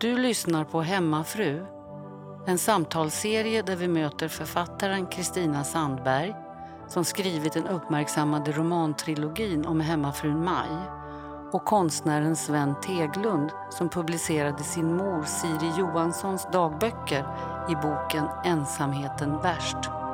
Du lyssnar på Hemmafru, en samtalsserie där vi möter författaren Kristina Sandberg som skrivit den uppmärksammade romantrilogin om hemmafrun Maj och konstnären Sven Teglund som publicerade sin mor Siri Johanssons dagböcker i boken Ensamheten värst.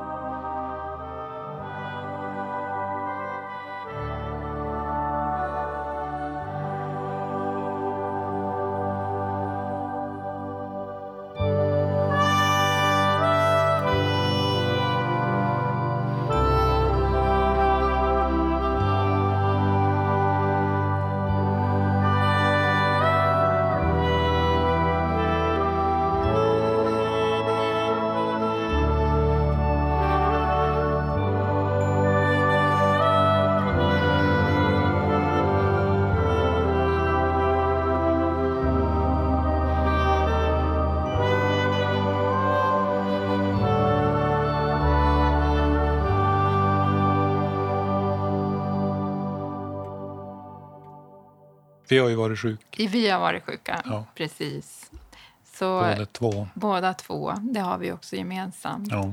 Vi har ju varit sjuka. Vi har varit sjuka, Ja. precis. Så båda två. båda två, det har vi också gemensamt. Ja.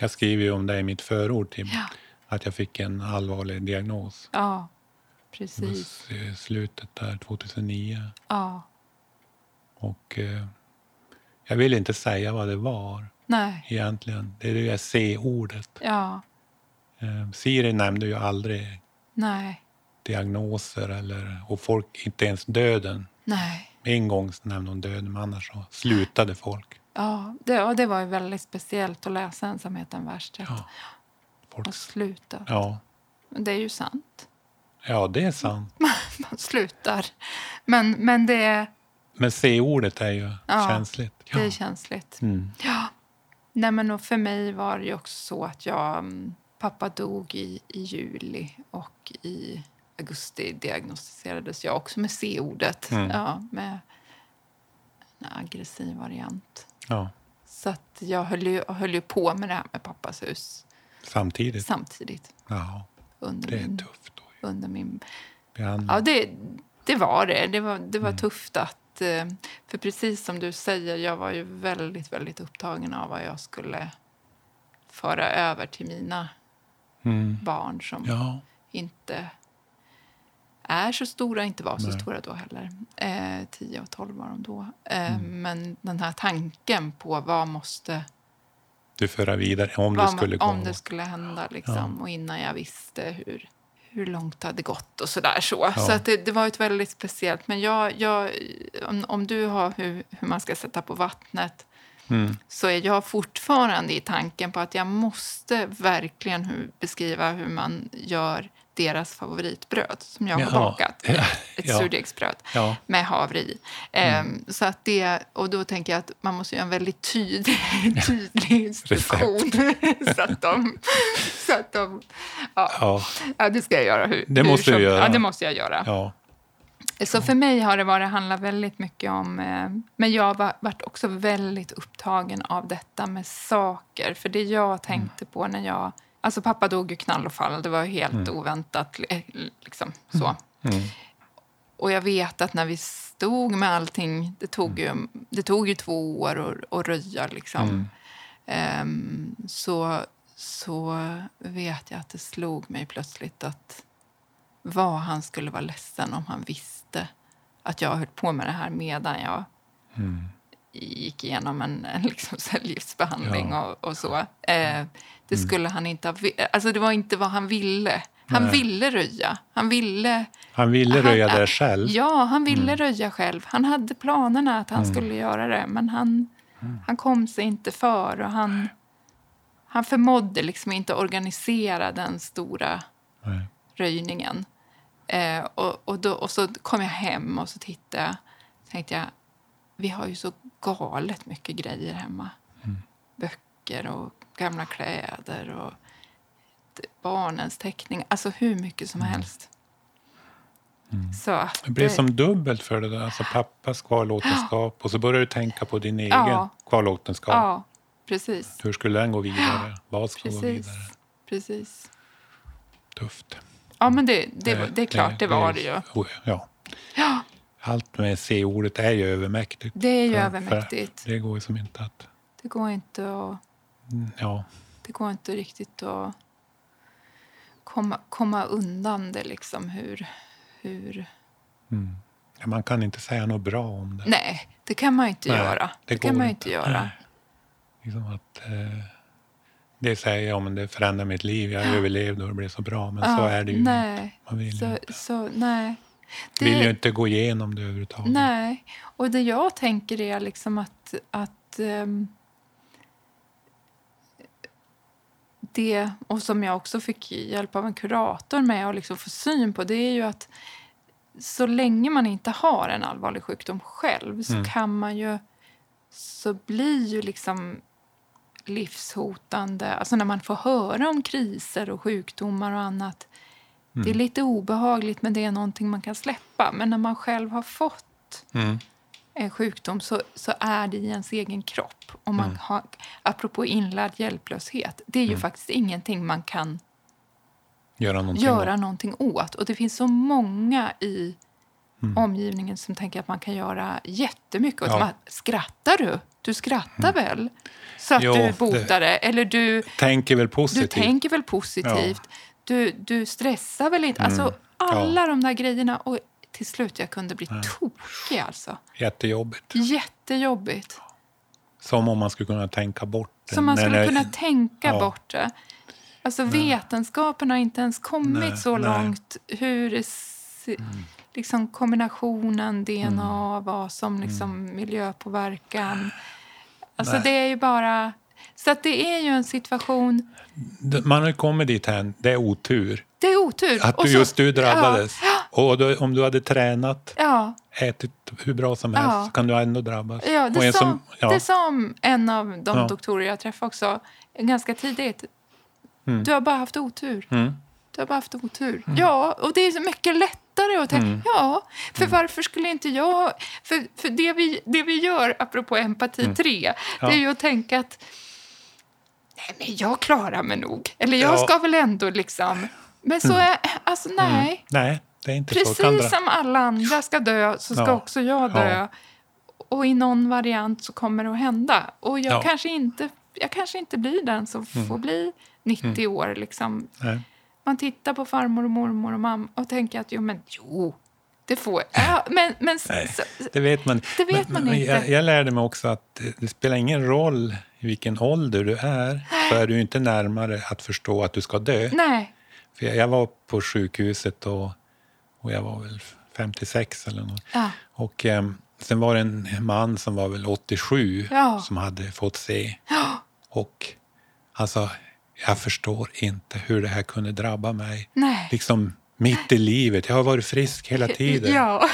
Jag skriver ju om det i mitt förord till Ja. att jag fick en allvarlig diagnos. Ja, precis. var s- slutet där 2009. Ja, Och eh, jag vill inte säga vad det var nej, egentligen. Det är det där C-ordet. ja, Eh, Siri nämnde ju aldrig nej, diagnoser eller, och folk, inte ens döden. nej. En gång nämnde hon döden, men annars så slutade folk. Ja, det, och det var ju väldigt speciellt att läsa Ensamheten värst. Ja. Folk, Och sluta. ja. Men det är ju sant. ja, det är sant. Man slutar. Men, men det, är- Men C-ordet är ju Ja, känsligt. Ja. det är känsligt. Mm. Ja. Nej, men och för mig var det ju också så att jag... mm, Pappa dog i, i juli och i augusti diagnostiserades jag också med C-ordet. Mm. Ja, med en aggressiv variant. ja. Så att jag höll ju, höll ju på med det här med pappas hus Samtidigt. samtidigt Ja, under det är min, tufft. Då. under min. Ja, det, det var det. Det var, det var Mm. tufft att... eh, För precis som du säger, jag var ju väldigt, väldigt upptagen av vad jag skulle föra över till mina Mm. barn som Ja, inte är så stora, inte var så Nej. stora då heller. Eh, 10 och 12 var de då. Eh, Mm. Men den här tanken på vad måste... du föra vidare om vad, det skulle gå. om det skulle hända liksom, och innan jag visste hur, hur långt det hade gått och sådär. Så, Ja. så att det, det var ett väldigt speciellt. Men jag, jag, om, om du har hur, hur man ska sätta på vattnet Mm. så är jag fortfarande i tanken på att jag måste verkligen hur, beskriva hur man gör deras favoritbröd som jag har Jaha. bakat. Ett Ja. surdegsbröd Ja, med havre i. Ehm, så att det, och då tänker jag att man måste göra en väldigt tydlig, tydlig instruktion. så att de... Så att de ja, ja, ja, det ska jag göra. Hur, Det hur måste du som, göra. Ja, det måste jag göra. ja. Så för mig har det varit, handlat väldigt mycket om... Eh, men jag har varit också väldigt upptagen av detta med saker. För det jag tänkte på när jag... Alltså pappa dog ju knall och fall. Det var helt oväntat. eh, Liksom, så. Mm. Och jag vet att när vi stod med allting, det tog ju, det tog ju två år att, att röja liksom. Mm. Ehm, så, så vet jag att det slog mig plötsligt att vad han skulle vara ledsen om han visste att jag höll på med det här medan jag Mm. Gick igenom en, en liksom cellgiftsbehandling Ja. och, och så. Eh, det skulle han inte ha... Alltså det var inte vad han ville. Han Nej. ville röja. Han ville... Han ville röja Han- det själv. Ja, han ville röja själv. Han hade planerna att han skulle göra det, men han, han kom sig inte för. Och han, han förmådde liksom inte organisera den stora Nej. röjningen. Eh, och, och, då, och så kom jag hem och så tittade jag. tänkte jag, vi har ju så galet mycket grejer hemma. Böcker och gamla kläder och barnens teckningar. Alltså hur mycket som helst. Så att, Det blev eh, som dubbelt för det där. Alltså pappas kvarlåtenskap och så började du tänka på din egen Ja. kvarlåtenskap. Ja, precis. Hur skulle den gå vidare? Vad ska gå Precis. vidare? precis. Tufft. Ja, men det, det, det är klart, det var det ju. Ja. Ja, allt med C-ordet är ju övermäktigt. Det är ju För- övermäktigt. För det går ju som inte att... Det går inte att, Ja, det går inte riktigt att komma, komma undan det liksom hur, hur... mm. Ja, man kan inte säga något bra om det. Nej, det kan man inte Nej, göra. Det, det kan man inte. inte göra. Nej. Liksom att, eh, det säger jag, men det förändrar mitt liv. Jag överlevde och det blev så bra. Men så Ja, är det ju. Nej, Man vill, så, inte, så, nej. Det, vill ju inte gå igenom det överhuvudtaget. Nej, och det jag tänker är liksom att, att ehm, det, och som jag också fick hjälp av en kurator med att liksom få syn på, det är ju att så länge man inte har en allvarlig sjukdom själv så Mm. kan man ju, så blir ju liksom livshotande, alltså när man får höra om kriser och sjukdomar och annat, Mm. det är lite obehagligt men det är någonting man kan släppa. Men när man själv har fått Mm. en sjukdom så, så är det i ens egen kropp. Och man Mm. har, apropå inlärd hjälplöshet, det är ju faktiskt ingenting man kan Göra någonting göra åt. någonting åt. Och det finns så många i Mm. omgivningen som tänker att man kan göra jättemycket. Och Ja. man, skrattar du? Du skrattar väl? Så att Jo, du botar det. Eller du, Tänker väl du positivt. tänker väl positivt? Du, du stressar väl inte? Alltså alla de där grejerna. Och till slut jag kunde bli tokig alltså. Jättejobbigt. Jättejobbigt. Som om man skulle kunna tänka bort det. Så man skulle det- kunna tänka ja. bort det. Alltså vetenskapen har inte ens kommit Nej, så nej. långt. Hur se, liksom kombinationen DNA, vad som liksom miljöpåverkan. Alltså Nej. det är ju bara... Så att det är ju en situation... Man har ju kommit dit här. Det är otur. Det är otur. Att du, så- just du drabbades. Och då, om du hade tränat, Ja, ätit hur bra som helst, Ja. så kan du ändå drabbas. ja, det, en sa, som- ja. det sa en av de Ja. doktorer jag träffade också ganska tidigt. Mm. Du har bara haft otur. Mm. Du har bara haft otur. Ja, och det är så mycket lättare att tänka. Mm. Ja, för varför skulle inte jag... För, för det, vi, det vi gör, apropå empati 3, Mm. Ja. det är ju att tänka att nej, men jag klarar mig nog. Eller jag Ja. ska väl ändå liksom... Men så är... Alltså nej. Nej, det är inte så. Precis dra- som alla andra ska dö så ska Ja. också jag dö. Ja. Och i någon variant så kommer det att hända. Och jag, Ja. kanske, inte, jag kanske inte blir den som får bli 90 år. Liksom. Nej. Man tittar på farmor och mormor och mamma och tänker att jo, men jo, det får ja, Men, men Nej. så, Det vet man, Det vet man men inte. Jag, jag lärde mig också att det, spelar ingen roll i vilken ålder du är, så är du inte närmare att förstå att du ska dö. nej, För jag, jag var på sjukhuset och, och jag var väl 56 eller något. ja, Och ehm, sen var det en man som var väl 87 Ja. som hade fått se. Och alltså, jag förstår inte hur det här kunde drabba mig. nej. Liksom mitt i livet. Jag har varit frisk hela tiden. Ja,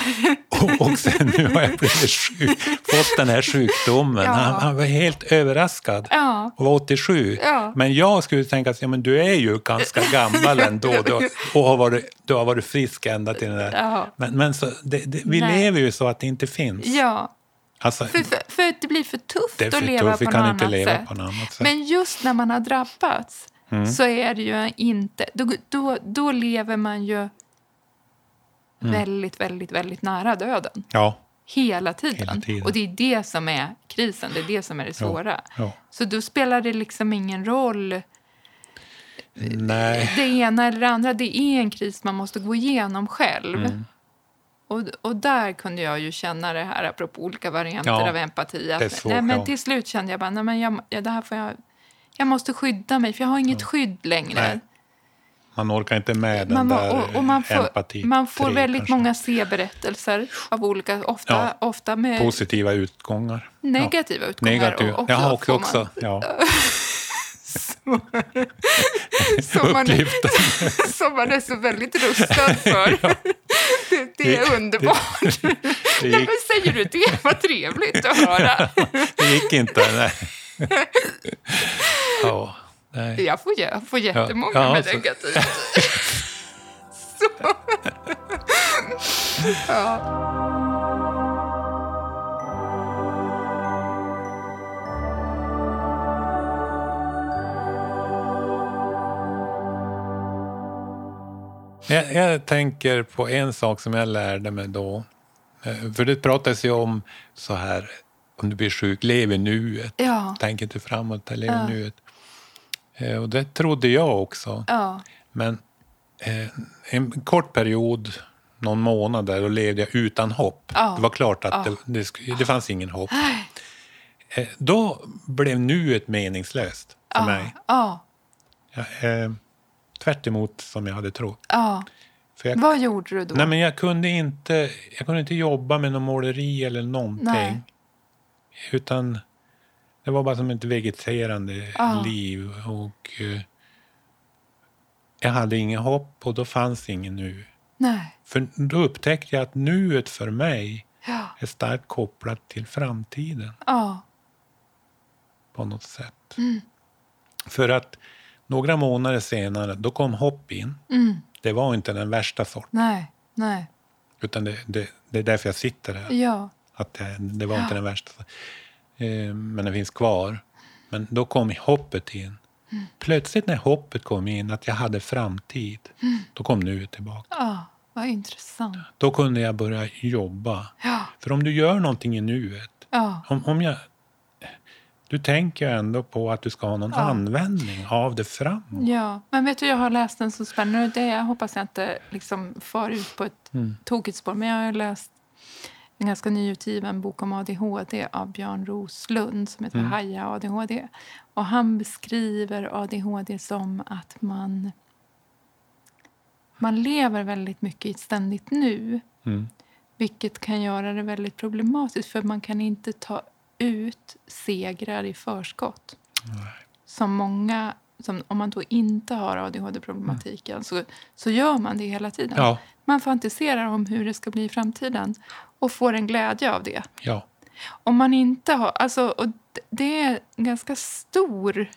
Och, och sen nu har jag blivit sjuk, fått den här sjukdomen. Ja. Han, han var helt överraskad ja, och var 87. Ja. Men jag skulle tänka att ja, men du är ju ganska gammal ändå du, och har varit, du har varit frisk ända till den där. Men, men så, det, det, vi Nej. lever ju så att det inte finns. ja. Alltså, För, för, för att det blir för tufft det är för att leva tufft, vi på kan något leva på något annat sätt. Men just när man har drabbats Mm. så är det ju inte... Då, då, då lever man ju Mm. väldigt, väldigt, väldigt nära döden. ja, Hela tiden. Hela tiden. Och det är det som är krisen, det är det som är det svåra. ja. Så då spelar det liksom ingen roll Nej. det ena eller det andra. Det är en kris man måste gå igenom själv. Mm. Och, och där kunde jag ju känna det här, apropå olika varianter Ja, av empati. Att, svårt, nej, men ja. till slut kände jag bara, nej, men jag, ja, det här får jag, jag måste skydda mig, för jag har inget skydd längre. Nej, Man orkar inte med den Man, där och, och man får, empati. man får väldigt kanske. många C-berättelser av olika, ofta, Ja. ofta med Positiva utgångar. negativa ja. utgångar. Negativ. Och Jaha, också. man- också. Ja. som, man, Uppgiften. som man är så väldigt rustad för. det, det är Det- underbart. Det Nej, men säger du det? Vad trevligt att höra. det gick inte. Nej. Ja, nej. Jag får, jag får jättemånga Ja, med så- negativt. så. ja. Jag, jag tänker på en sak som jag lärde mig då. Eh, För det pratas ju om så här, om du blir sjuk, lev i nuet. Ja. Tänk inte framåt, lev Ja. i nuet. Eh, Och det trodde jag också. Ja. Men eh, en kort period, någon månad där, då levde jag utan hopp. Ja. Det var klart att Ja. det, det, det fanns ingen hopp. Eh, då blev nuet meningslöst för mig. Ja. Eh, tvärt emot som jag hade trott. Jag, Vad gjorde du då? nej, men jag, kunde inte, jag kunde inte jobba med någon måleri eller någonting. Nej. Utan det var bara som ett vegeterande Ja. liv. Och eh, Jag hade ingen hopp och då fanns ingen nu. Nej. För då upptäckte jag att nuet för mig Ja. är starkt kopplat till framtiden Ja. på något sätt. Mm. För att några månader senare, då kom hopp in. Mm. Det var inte den värsta sorten, Nej. Nej. utan det, det, det är därför jag sitter här. Ja. Att det, det var inte den värsta. Eh, men det finns kvar. Men då kom hoppet in. Mm. Plötsligt när hoppet kom in, att jag hade framtid, Mm. då kom nuet tillbaka. Ja. Vad intressant. Då kunde jag börja jobba. Ja. För om du gör någonting i nuet, Ja. om, om jag... Du tänker ändå på att du ska ha någon Ja. användning av det framåt. Ja, men vet du, jag har läst en så spännande, det jag hoppas jag inte liksom far ut på ett Mm. tokigt spår, men jag har läst en ganska nyutgiven bok om ADHD av Björn Roslund som heter Mm. Haja ADHD. Och han beskriver ADHD som att man, man lever väldigt mycket i ett ständigt nu. Mm. Vilket kan göra det väldigt problematiskt för man kan inte ta ut segrar i förskott. Som många, som, om man då inte har ADHD-problematiken så, så gör man det hela tiden. Ja, Man fantiserar om hur det ska bli i framtiden och får en glädje av det. ja. Om man inte har, alltså, och det är en ganska stor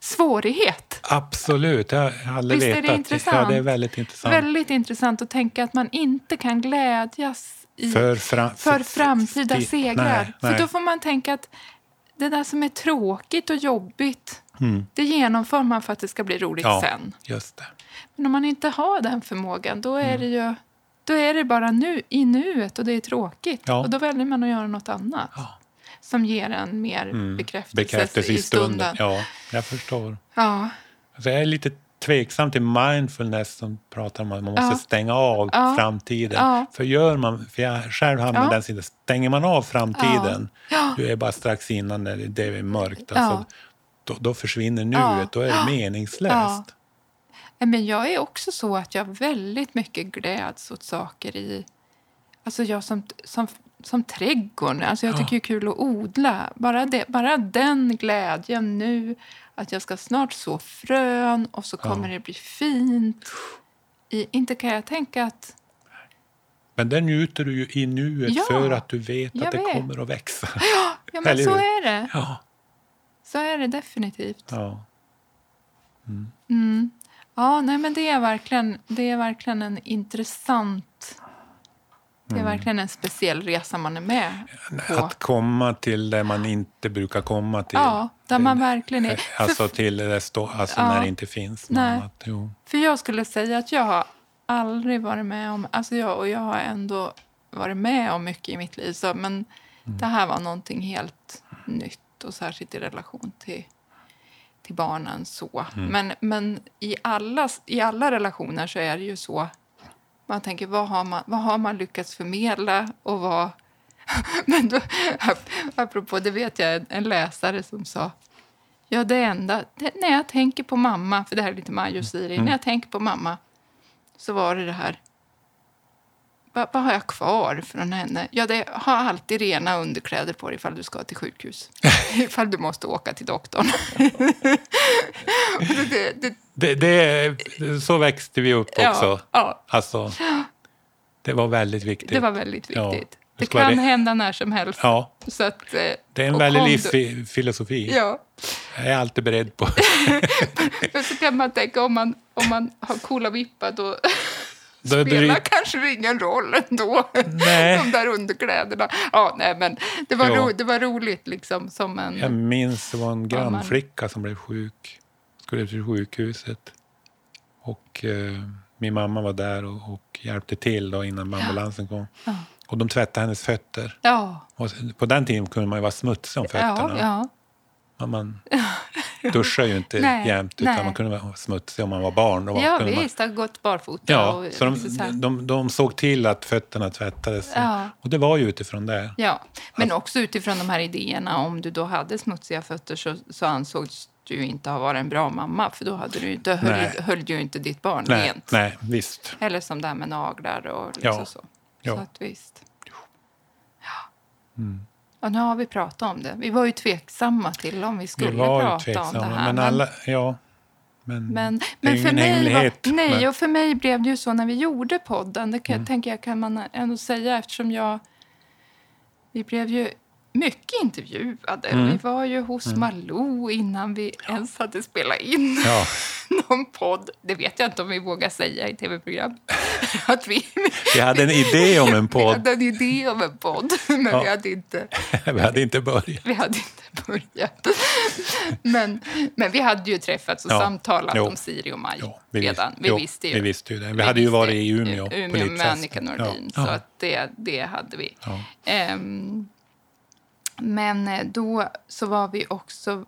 svårighet. Absolut, jag har aldrig Visst är det vetat. Ja, intressant? det är väldigt intressant. Väldigt intressant att tänka att man inte kan glädjas i för, fram, för framtida segrar. Nej, nej. För då får man tänka att det där som är tråkigt och jobbigt, Mm. det genomför man för att det ska bli roligt Ja. sen. Just det. Men om man inte har den förmågan, då är Mm. det ju då är det bara nu, i nuet och det är tråkigt. Ja. Och då väljer man att göra något annat. Ja. Som ger en mer Mm. bekräftelse, Bekräftelse i stunden. Ja, jag förstår. Ja. Alltså jag är lite tveksam till mindfulness som pratar om att man måste Ja. stänga av framtiden. För gör man, för jag själv hamnar Ja. den sidan, stänger man av framtiden, du är bara strax innan när det är mörkt, alltså, då, då försvinner nuet, då är det meningslöst. Ja. Nej, Men jag är också så att jag väldigt mycket gläds åt saker i... Alltså jag som, som, som trädgården. Alltså jag Ja. tycker det är kul att odla. Bara, det, bara den glädjen nu, att jag ska snart så frön och så Ja. kommer det bli fint. I, inte kan jag tänka att... Men där njuter du ju i nuet Ja, för att du vet att det vet. kommer att växa. Ja, men Eller så är det. Ja. Så är det definitivt. ja. Mm. Ja, nej, men det är verkligen, det är verkligen en intressant... Det är Mm. verkligen en speciell resa man är med på. Att komma till det man inte brukar komma till. Ja, där man verkligen är... Alltså till det stå, alltså Ja. när det inte finns något Nej. annat. Jo. för jag skulle säga att jag har aldrig varit med om... Alltså jag, och jag har ändå varit med om mycket i mitt liv. Så, men Mm. det här var någonting helt nytt och särskilt i relation till, till barnen. så. Mm. Men, men i, alla, i alla relationer så är det ju så. Man tänker, vad har man, vad har man lyckats förmedla och vad... Men då, apropå, det vet jag en läsare som sa Ja, det enda... Det, när jag tänker på mamma, för det här är lite och Siri. Mm. När jag tänker på mamma så var det det här... Vad, vad har jag kvar från henne? Ja, det har alltid rena underkläder på dig ifall du ska till sjukhus. ifall du måste åka till doktorn. Det, det, Det, så växte vi upp ja, också. ja, Alltså, det var väldigt viktigt. det var väldigt Ja, viktigt. det det kan hända när som helst. Ja, Så att, eh, det är en väldig livsfilosofi. Ja. Jag är alltid beredd på. Men så kan man tänka om man, om man har coola vippar då Är det- spelar kanske det ingen roll ändå. Nej. De där underkläderna. Ja, nej, men det var, ro, det var roligt liksom som en... Jag minns det var en grannflicka som blev sjuk. Skulle till sjukhuset. Och eh, min mamma var där och, och hjälpte till då innan ambulansen kom. Ja. Och de tvättade hennes fötter. Ja, Och på den tiden kunde man ju vara smutsig om fötterna. ja, ja. Men Man duschar ju inte Nej, jämt, utan nej. man kunde vara smutsig om man var barn. Då ja kunde man, visst. Har gått barfota. ja, och, så de, de, de såg till att fötterna tvättades. Ja. Och det var ju utifrån det. Ja, men också utifrån de här idéerna. Om du då hade smutsiga fötter så, så ansågs du inte ha varit en bra mamma. För då hade du, då höll, Nej. höll du inte ditt barn Nej, rent. nej, visst. Eller som det här med naglar och liksom Ja. så. Ja. Så att visst. Ja. Och nu har vi pratat om det. Vi var ju tveksamma till om vi skulle Vi prata om det tveksamma. här. Men alla, ja. Men, Men, det är men för, ingen mig var, nej, men, och för mig blev det ju så när vi gjorde podden. Det kan, Mm. tänker jag kan man ändå säga eftersom jag... Vi blev ju mycket intervjuade. Mm. Vi var ju hos Malou innan vi ens hade spelat in ja, någon podd. Det vet jag inte om vi vågar säga i tv-program. Att vi, vi hade en idé om en vi podd. hade en idé om en podd, men Ja. vi hade inte... vi hade inte börjat. Vi hade inte börjat. Men, men vi hade ju träffats och Ja. samtalat Jo. om Siri och Maj vi redan. visste- Vi jo, visste ju. vi visste ju det. Vi Vi hade ju varit i Umeå på Umeå med. Annika Nordin. Ja. Så att det, det hade vi. Ja. Men eh, då så var vi också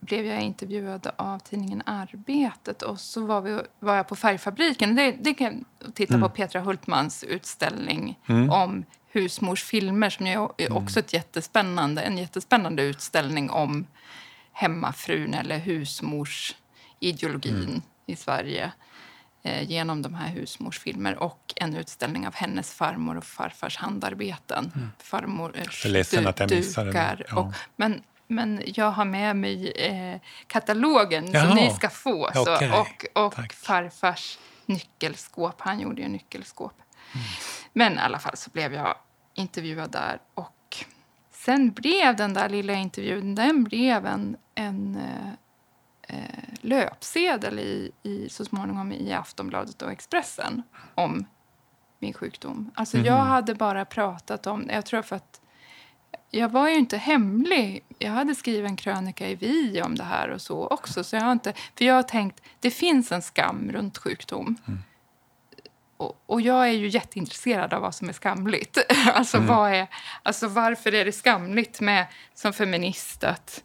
blev jag intervjuad av tidningen Arbetet och så var, vi, var jag på Färgfabriken. Det, det kan titta Mm. på Petra Hultmans utställning om husmorsfilmer som ju är Mm. också ett jättespännande, en jättespännande utställning om hemmafrun eller husmorsideologin Mm. i Sverige genom de här husmorsfilmer och en utställning av hennes farmor och farfars handarbeten. Mm. är ledsen att jag missade dukar ja. och, men, men jag har med mig eh, katalogen Jaha, som ni ska få. Så, okej, och och tack. farfars nyckelskåp. Han gjorde ju nyckelskåp. Mm. Men i alla fall så blev jag intervjuad där. Och sen blev den där lilla intervjun den blev en, en eh, eh, löpsedel i, i, så småningom i Aftonbladet och Expressen om min sjukdom. Alltså jag Mhm. hade bara pratat om Jag tror för att jag var ju inte hemlig. Jag hade skrivit en krönika i Vi om det här och så också. Så jag har inte, för jag har tänkt, det finns en skam runt sjukdom. Och, och jag är ju jätteintresserad av vad som är skamligt. Alltså, vad är, alltså varför är det skamligt med, som feminist att,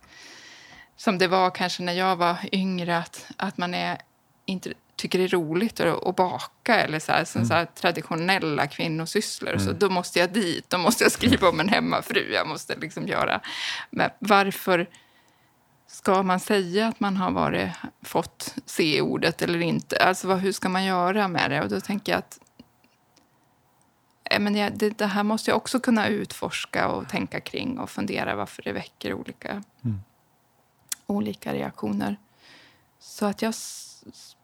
som det var kanske när jag var yngre, att, att man är, inte tycker det är roligt att, att baka eller så här, som så här traditionella kvinnosysslor. Så då måste jag dit, då måste jag skriva om en hemmafru. Jag måste liksom göra... Men varför ska man säga att man har varit, fått C-ordet eller inte? Alltså vad, hur ska man göra med det? Och då tänker jag att eh, men jag, det, det här måste jag också kunna utforska och tänka kring och fundera varför det väcker olika, olika reaktioner. Så att jag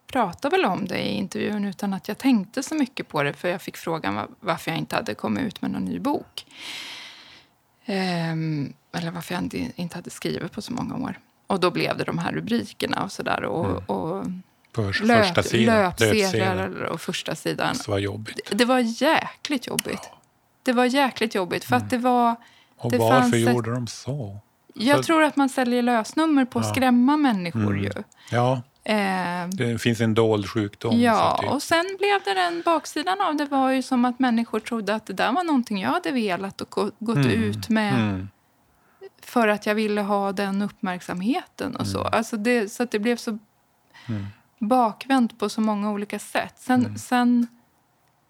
pratade väl om det i intervjun utan att jag tänkte så mycket på det för jag fick frågan va- varför jag inte hade kommit ut med någon ny bok. Ehm, eller varför jag inte, hade skrivit på så många år. Och då blev det de här rubrikerna och sådär. Och, och På första löp, sidan. löpsedlar och första sidan. Så var jobbigt. Det var jäkligt jobbigt. Det var jäkligt jobbigt för att det var... Och det varför fanns ett- gjorde de så? Jag tror att man säljer lösnummer på att Ja. skrämma människor Mm. ju. Ja, Ehm, det finns en dold sjukdom. Ja, och sen blev det den baksidan av det var ju som att människor trodde att det där var någonting jag hade velat och gå- gått Mm. ut med Mm. för att jag ville ha den uppmärksamheten och så. Alltså det, så att det blev så Mm. bakvänt på så många olika sätt. Sen, Mm. sen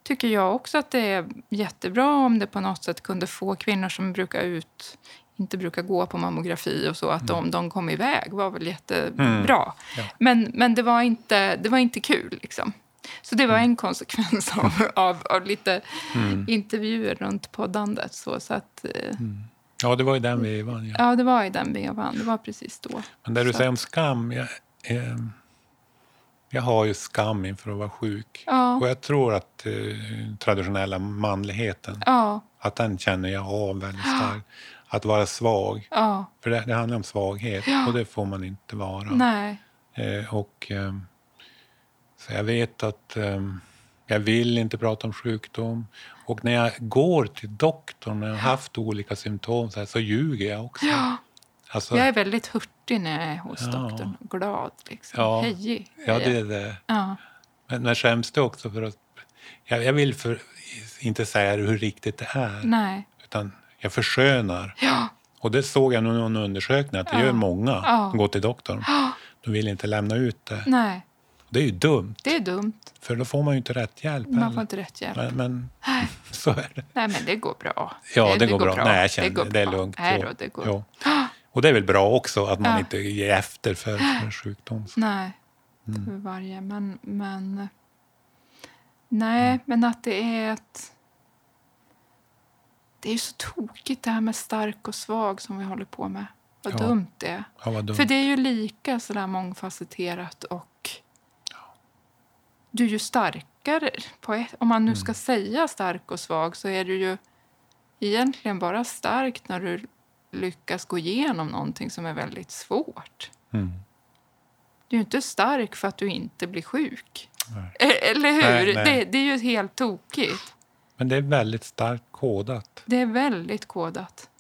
tycker jag också att det är jättebra om det på något sätt kunde få kvinnor som brukar ut inte brukar gå på mammografi och så, att om de kom iväg var väl jättebra. Mm. Ja. Men, men det, var inte, det var inte kul. Liksom. Så det var Mm. en konsekvens av, av, av lite intervjuer runt poddandet. Så, så att, eh, Ja, det var ju den vevan. Ja. ja, det var i den vevan. Det var precis då. Men det du säger om skam. Jag, eh, jag har ju skam inför att vara sjuk. Ja. Och jag tror att eh, traditionella manligheten, Ja, att den känner jag av väldigt starkt. Att vara svag. ja, För det, det handlar om svaghet Ja. och det får man inte vara. nej. Eh, och, eh, så jag vet att eh, jag vill inte prata om sjukdom. Och när jag går till doktorn när jag har haft olika symptom så, här, så ljuger jag också. Ja, Alltså, jag är väldigt hurtig när jag är hos Ja. doktorn. Glad, liksom. Ja. Hejig. ja, det är det. Ja. Men, men skäms det också för att... Jag, jag vill för, inte säger hur riktigt det är. Nej. Utan jag förskönar. Ja. Och det såg jag i någon undersökning att det Ja. gör många Ja. som går till doktorn. Ja. De vill inte lämna ut det. Nej, Det är ju dumt, det är dumt. för då får man ju inte rätt hjälp Man får inte rätt hjälp. Men, men så är det. Nej, men det går bra. Ja, det, går bra. Nej, jag känner det, går det, det är bra. lugnt. Nej, då, det går. Jo. Och det är väl bra också att man Ja. inte ger efter för, för sjukdom. Nej, Mm. för varje. Men, men... Nej, men att det är ett... Det är ju så tokigt det här med stark och svag som vi håller på med. Vad Ja. dumt det är. Ja, dumt. För det är ju lika sådär mångfacetterat och... Du är ju starkare. På ett, om man nu ska säga stark och svag så är du ju egentligen bara stark när du lyckas gå igenom någonting som är väldigt svårt. Mm. Du är ju inte stark för att du inte blir sjuk. Nej. E- Eller hur? Nej, nej. Det, det är ju helt tokigt. Men det är väldigt starkt kodat. Det är väldigt kodat.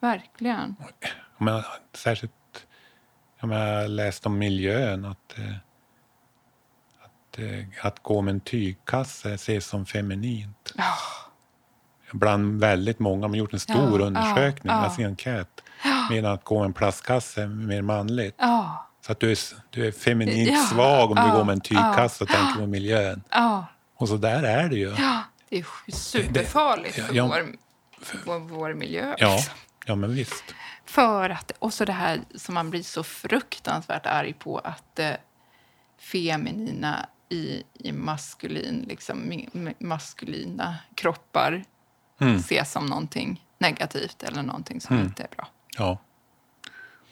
Verkligen. Men, särskilt, jag menar, jag har läst om miljön. Att, eh, att, eh, att gå med en tygkasse ses som feminint. Ja. Bland väldigt många. Man har gjort en stor Ja, undersökning, ja, ja. alltså en enkät. Medan att gå med en plastkasse är mer manligt. Ja. Så att du är, du är feminint Ja, svag om du ja, går med en tygkasse och tänker på miljön. Ja. Och så där är det ju. ja. Det är superfarligt för, ja, vår, vår, vår miljö. Ja, liksom. ja men visst. För att, och så det här som man blir så fruktansvärt arg på att det feminina i, i maskulin, liksom, maskulina kroppar Mm. ses som någonting negativt eller någonting som Mm. inte är bra. Ja.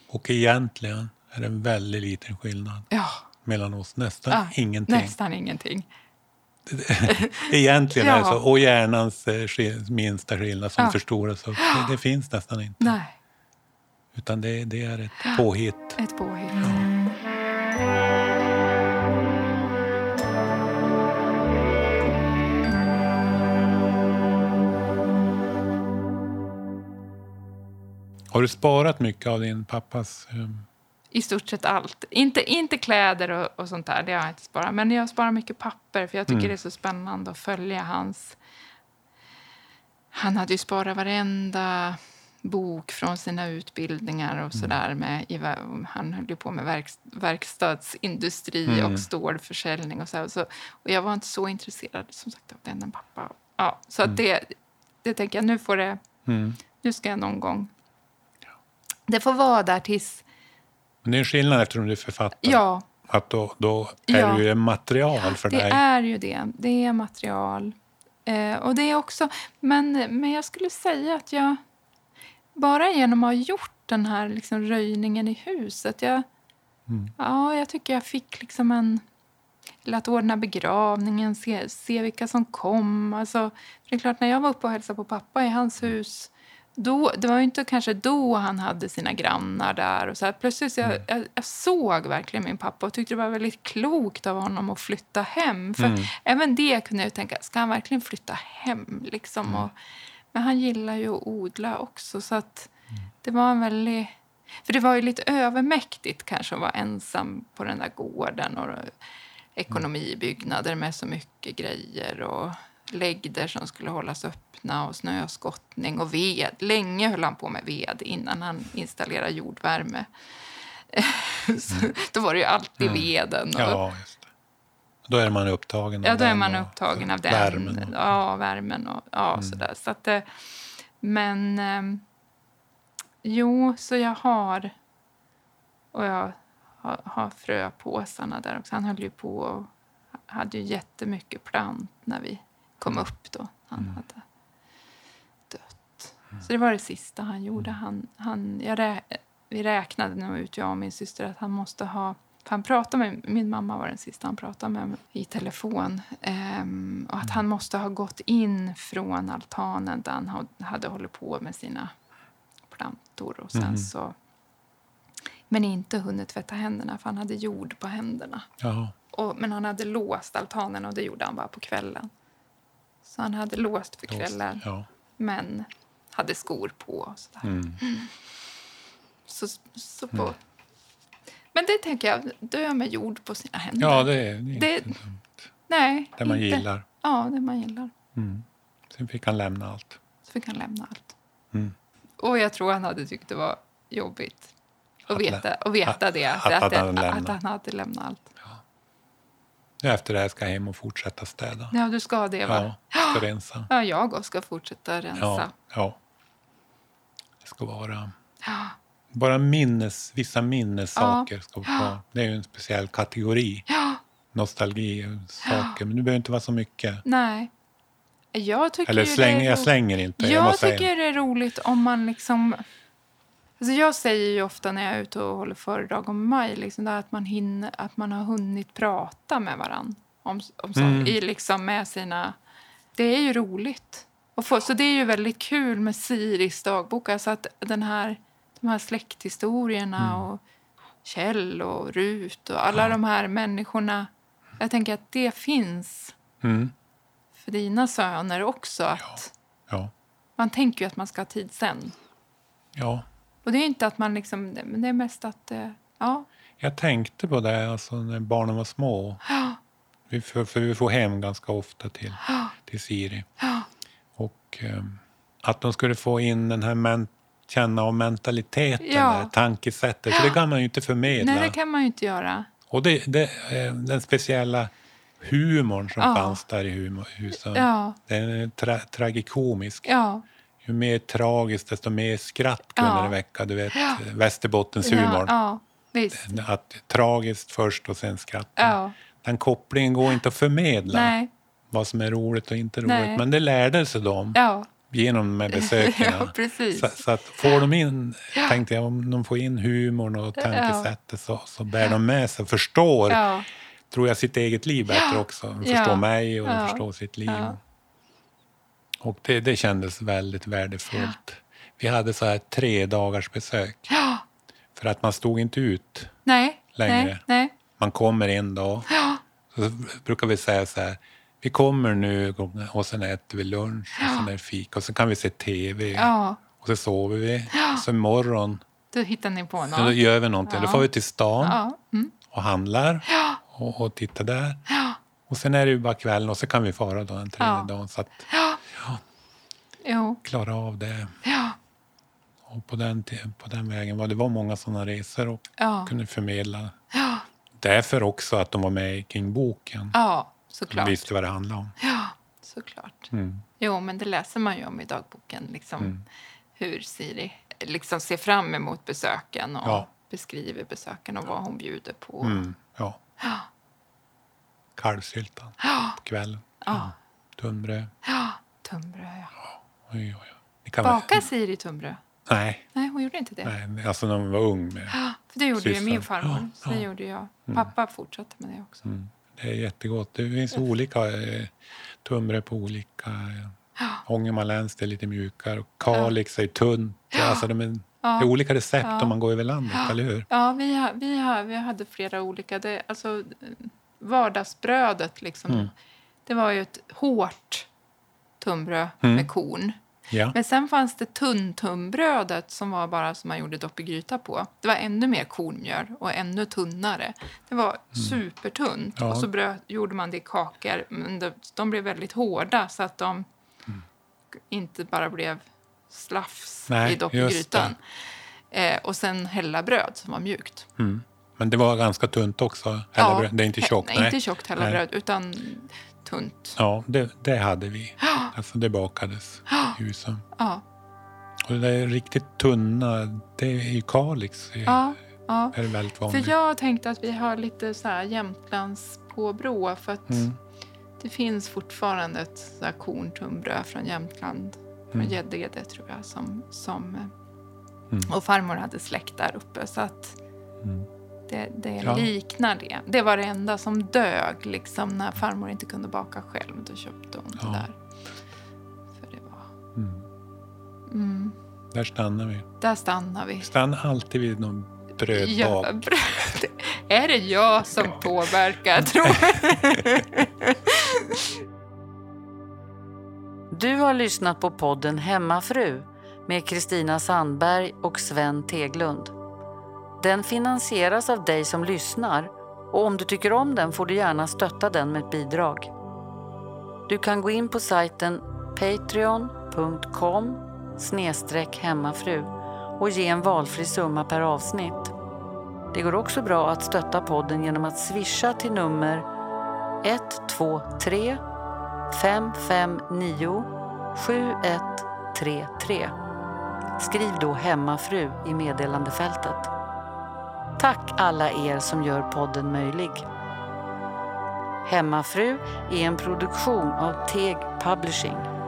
Och egentligen är det en väldigt liten skillnad Ja, mellan oss. Nästan ja ingenting. nästan ingenting. Egentligen Ja. så. Och hjärnans eh, minsta skillnad som Ja. förstoras upp. Det, det finns nästan inte. Nej, Utan det, det är ett påhitt. ett påhitt. Har du sparat mycket av din pappas... eh, I stort sett allt. Inte, inte kläder och, och sånt där, det har jag inte sparat. Men jag sparar mycket papper för jag tycker Mm. det är så spännande att följa hans... Han hade ju sparat varenda bok från sina utbildningar Mm. och sådär. Med, han höll ju på med verk, verkstadsindustri Mm. och stålförsäljning och så, och så. Och jag var inte så intresserad som sagt av den än pappa. Ja, så att det, det tänker jag, nu får det... Mm. Nu ska jag någon gång... Det får vara där tills... Men det är en skillnad eftersom du är författare. Ja, Att då, då är Ja. det ju material för det dig. är ju det. Det är material. Eh, och det är också... Men, men jag skulle säga att jag... Bara genom att ha gjort den här liksom röjningen i huset... Jag, Mm. Ja, jag tycker jag fick liksom en... Eller att ordna begravningen, se, se vilka som kom. Alltså, det är klart, när jag var uppe och hälsade på pappa i hans hus då, det var ju inte kanske då han hade sina grannar där. Och så här. Plötsligt så jag, Mm. jag, jag såg verkligen min pappa och tyckte det var väldigt klokt av honom att flytta hem. För Mm. även det kunde jag tänka, ska han verkligen flytta hem? Liksom? Mm. Och, men han gillar ju att odla också. Så att Mm. det var en väldigt... För det var ju lite övermäktigt kanske att vara ensam på den där gården. Och ekonomibyggnader med så mycket grejer. Och läggder som skulle hållas öppna och snöskottning och ved. Länge höll han på med ved innan han installerade jordvärme. Så, då var det ju alltid Mm. veden. Och, Ja. Då är man upptagen av Ja, då är man upptagen av den. Värmen. Ja, värmen och ja, Mm. sådär. Så att, eh, men ehm, jo, så jag har och jag har, har fröpåsarna där också. Han höll ju på och hade ju jättemycket plant när vi kom upp då. Han Mm. hade dött. Så det var det sista han gjorde. Han, han, jag rä, vi räknade nog ut, jag och min syster, att han måste ha för han pratade med, min mamma var den sista han pratade med i telefon. Ehm, och att han måste ha gått in från altanen där han ha- hade hållit på med sina plantor. Och sen Mhm. så, men inte hunnit tvätta händerna för han hade jord på händerna. Och, men han hade låst altanen och det gjorde han bara på kvällen. Så han hade låst för kvällen Ja. men hade skor på. Och sådär. Mm. Så, så på. Men det tänker jag, dö med jord på sina händer. ja, det är, det är Det- inte dumt. Nej, Det man inte. gillar. Ja, det man gillar. Mm. Sen fick han lämna allt. Så fick han lämna allt. Mm. Och jag tror han hade tyckt det var jobbigt att, Att veta, att veta det. att Att, han att, han hade lämnat allt. Efter det här ska jag hem och fortsätta städa. Ja, du ska det, va? Ja, ska rensa. Ja, jag ska fortsätta Ja, rensa. ja. Det ska vara... Ja. Bara minnes, vissa minnessaker ska vara kvar. Det är ju en speciell kategori. Ja. Nostalgisaker. Men det behöver inte vara så mycket. Nej. Jag tycker Eller släng, det är jag slänger inte. jag Jag tycker säga. det är roligt om man liksom... Alltså jag säger ju ofta när jag är ute och håller föredrag om maj liksom att, man hinner, att man har hunnit prata med varann. Om, om Mm. i liksom med sina... Det är ju roligt. Och få, så det är ju väldigt kul med Siris dagbok. Alltså att den här, de här släkthistorierna Mm. och Kjell och Rut och alla de här människorna. Jag tänker att det finns Mm. för dina söner också. Att Ja. Man tänker ju att man ska ha tid sen. ja. Och det är inte att man liksom, men det är mest att, eh, ja, Jag tänkte på det alltså, när barnen var små. Vi får, för vi får hem ganska ofta till, till Siri. Och ehm, att de skulle få in den här men, känna av mentaliteten, Ja. där, tankesättet. För det kan man ju inte förmedla. nej det kan man ju inte göra. Och det, det, eh, den speciella humorn som Ja. fanns där i humor, huset. Ja, Den är tra, tragikomisk. ja, Ju mer tragiskt, desto mer skratt kunde Ja. det väcka. Du vet, Västerbottens ja, humor. ja, visst. Att tragiskt först och sen skratt. Ja, Den kopplingen går inte att förmedla. nej, Vad som är roligt och inte roligt. Nej. Men det lärde sig de ja, genom de här besöken. ja. Så, så att får de in, tänkte jag, om de får in humorn och tankesättet så, så bär de med sig, förstår, Ja, tror jag, sitt eget liv bättre också. De Ja. förstår mig och de Ja. förstår sitt liv. Ja. Och det, det kändes väldigt värdefullt. Vi hade så här tre dagars besök. ja, För att man stod inte ut. nej, Längre. nej, nej, Man kommer en dag. ja, Så brukar vi säga så här. Vi kommer nu och sen äter vi lunch och sen är det fika och så kan vi se tv. ja, Och så sover vi. Så imorgon då hittar ni på så då något. gör vi någonting. Då Ja. får vi till stan Ja, mm, och handlar ja, och, och tittar där. ja, Och sen är det ju bara kvällen och så kan vi fara då en tredje Ja. dagen. Så att ja, jo, klara av det. ja, Och på den, på den vägen var det var många sådana resor och ja, kunde förmedla. ja, Därför också att de var med kring boken. ja, De såklart. visste vad det handlade om. Ja, såklart. Mm. Jo, men det läser man ju om i dagboken. Liksom, Mm. Hur Siri liksom ser fram emot besöken och Ja. beskriver besöken och vad hon bjuder på. Mm. Ja. Ja, Kalvsyltan på kvällen. ja, Tunnbröd. ja. Tunnbröd, ja. Oj, oj, oj. Det vara- Bakar Siri tunnbröd? Nej, Nej, hon gjorde inte det. nej, alltså när hon var ung. Med. Ja, för det gjorde ju min farmor. Ja, Så det ja. gjorde jag. Pappa fortsatte med det också. Mm. Det är jättegott. Det finns olika eh, tunnbröd på olika. Eh, Ja. Ångermanländskt är lite mjukare och Kalix är tunt. Alltså de är, det Ja. är olika recept Ja. om man går över landet, eller hur? Ja, vi, ha, vi, ha, vi hade flera olika. Det, alltså, vardagsbrödet, liksom, Mm. det var ju ett hårt tunnbröd Mm. med korn. Ja. Men sen fanns det tunntunnbrödet som var bara som man gjorde dopp i gryta på. Det var ännu mer kornmjöl och ännu tunnare. Det var supertunt. Mm. Ja. Och så bröd, gjorde man det i kakor. Men de, de blev väldigt hårda så att de Mm. inte bara blev slafs Nej, i dopp i grytan. Eh, och sen hälla bröd som var mjukt. Mm. Men det var ganska tunt också. Bröd. Det är inte tjockt. Nej, inte tjockt Nej. hellabröd, utan tunt. Ja, det, det hade vi. Alltså det bakades i husen. Ja, Och det är riktigt tunna, det är i Kalix. Ja, ja. är väldigt För vanligt. jag tänkte att vi har lite så här Jämtlands påbrå för att Mm. det finns fortfarande ett så här korntunnbröd från Jämtland, från Mm. Gäddede tror jag, som, som Mm. och farmor hade släkt där uppe så att Mm. Det, det Ja. liknar det. Det var det enda som dög liksom när farmor inte kunde baka själv. Då köpte hon Ja. det där. För det var... Mm. Mm, Där stannar vi. där stannar vi. Stanna alltid vid någon Ja, brödbak. bröd. Är det jag som påverkar, tror? Du har lyssnat på podden Hemmafru med Kristina Sandberg och Sven Teglund. Den finansieras av dig som lyssnar och om du tycker om den får du gärna stötta den med ett bidrag. Du kan gå in på sajten patreon.com hemmafru och ge en valfri summa per avsnitt. Det går också bra att stötta podden genom att swisha till nummer 123 559 7133. Skriv då hemmafru i meddelandefältet. Tack alla er som gör podden möjlig. Hemmafru är en produktion av Teg Publishing.